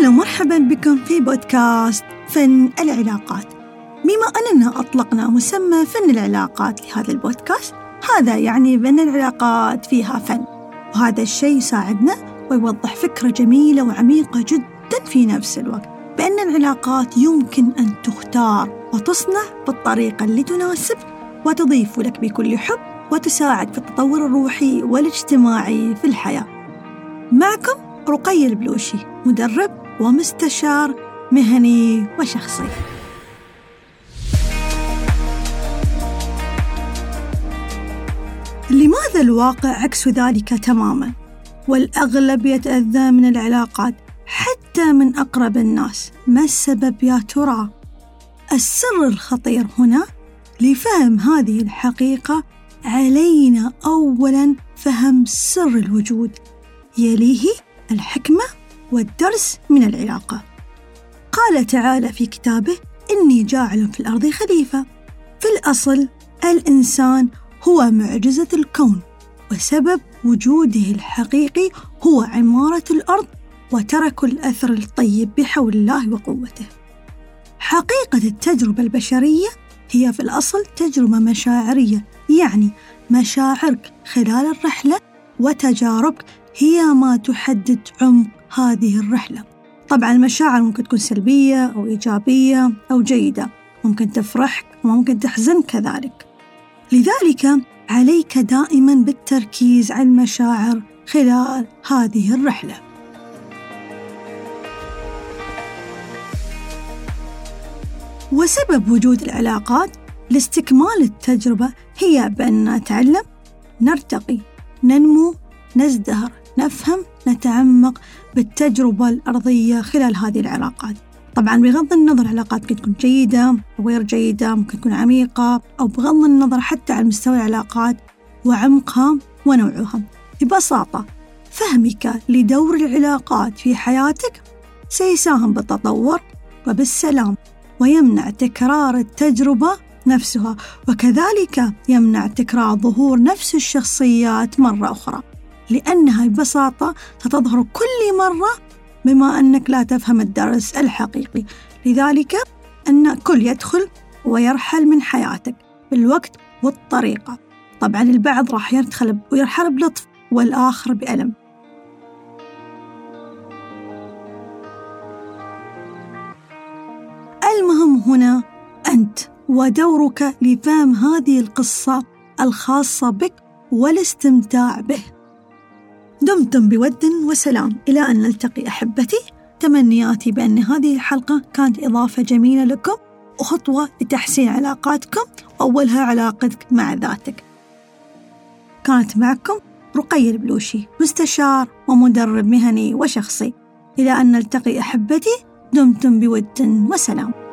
أهلا ومرحبا بكم في بودكاست فن العلاقات. بما أننا أطلقنا مسمى فن العلاقات لهذا البودكاست هذا يعني بأن العلاقات فيها فن. وهذا الشيء يساعدنا ويوضح فكرة جميلة وعميقة جدا في نفس الوقت بأن العلاقات يمكن أن تختار وتصنع بالطريقة اللي تناسب وتضيف لك بكل حب وتساعد في التطور الروحي والاجتماعي في الحياة. معكم رقي البلوشي مدرب ومستشار مهني وشخصي. لماذا الواقع عكس ذلك تماما؟ والأغلب يتأذى من العلاقات حتى من أقرب الناس. ما السبب يا ترى؟ السر الخطير هنا لفهم هذه الحقيقة علينا أولا فهم سر الوجود. يليه الحكمة؟ والدرس من العلاقة قال تعالى في كتابه إني جاعل في الأرض خليفة. في الأصل الإنسان هو معجزة الكون وسبب وجوده الحقيقي هو عمارة الأرض وترك الأثر الطيب بحول الله وقوته. حقيقة التجربة البشرية هي في الأصل تجربة مشاعرية يعني مشاعرك خلال الرحلة وتجاربك هي ما تحدد عمق هذه الرحلة. طبعا المشاعر ممكن تكون سلبية أو إيجابية أو جيدة. ممكن تفرحك وممكن تحزنك كذلك. لذلك عليك دائما بالتركيز على المشاعر خلال هذه الرحلة. وسبب وجود العلاقات لاستكمال التجربة هي بأن نتعلم نرتقي. ننمو نزدهر نفهم نتعمق بالتجربة الأرضية خلال هذه العلاقات. طبعا بغض النظر العلاقات ممكن تكون جيدة أو غير جيدة ممكن تكون عميقة أو بغض النظر حتى عن مستوى العلاقات وعمقها ونوعها. ببساطة فهمك لدور العلاقات في حياتك سيساهم بالتطور وبالسلام ويمنع تكرار التجربة نفسها وكذلك يمنع تكرار ظهور نفس الشخصيات مرة أخرى لأنها ببساطة ستظهر كل مرة بما أنك لا تفهم الدرس الحقيقي. لذلك أن كل يدخل ويرحل من حياتك بالوقت والطريقة. طبعا البعض راح يدخل ويرحل بلطف والآخر بألم. المهم هنا ودورك لفهم هذه القصة الخاصة بك والاستمتاع به. دمتم بود وسلام. إلى أن نلتقي أحبتي. تمنياتي بأن هذه الحلقة كانت إضافة جميلة لكم وخطوة لتحسين علاقاتكم وأولها علاقتك مع ذاتك. كانت معكم رقي البلوشي مستشار ومدرب مهني وشخصي. إلى أن نلتقي أحبتي دمتم بود وسلام.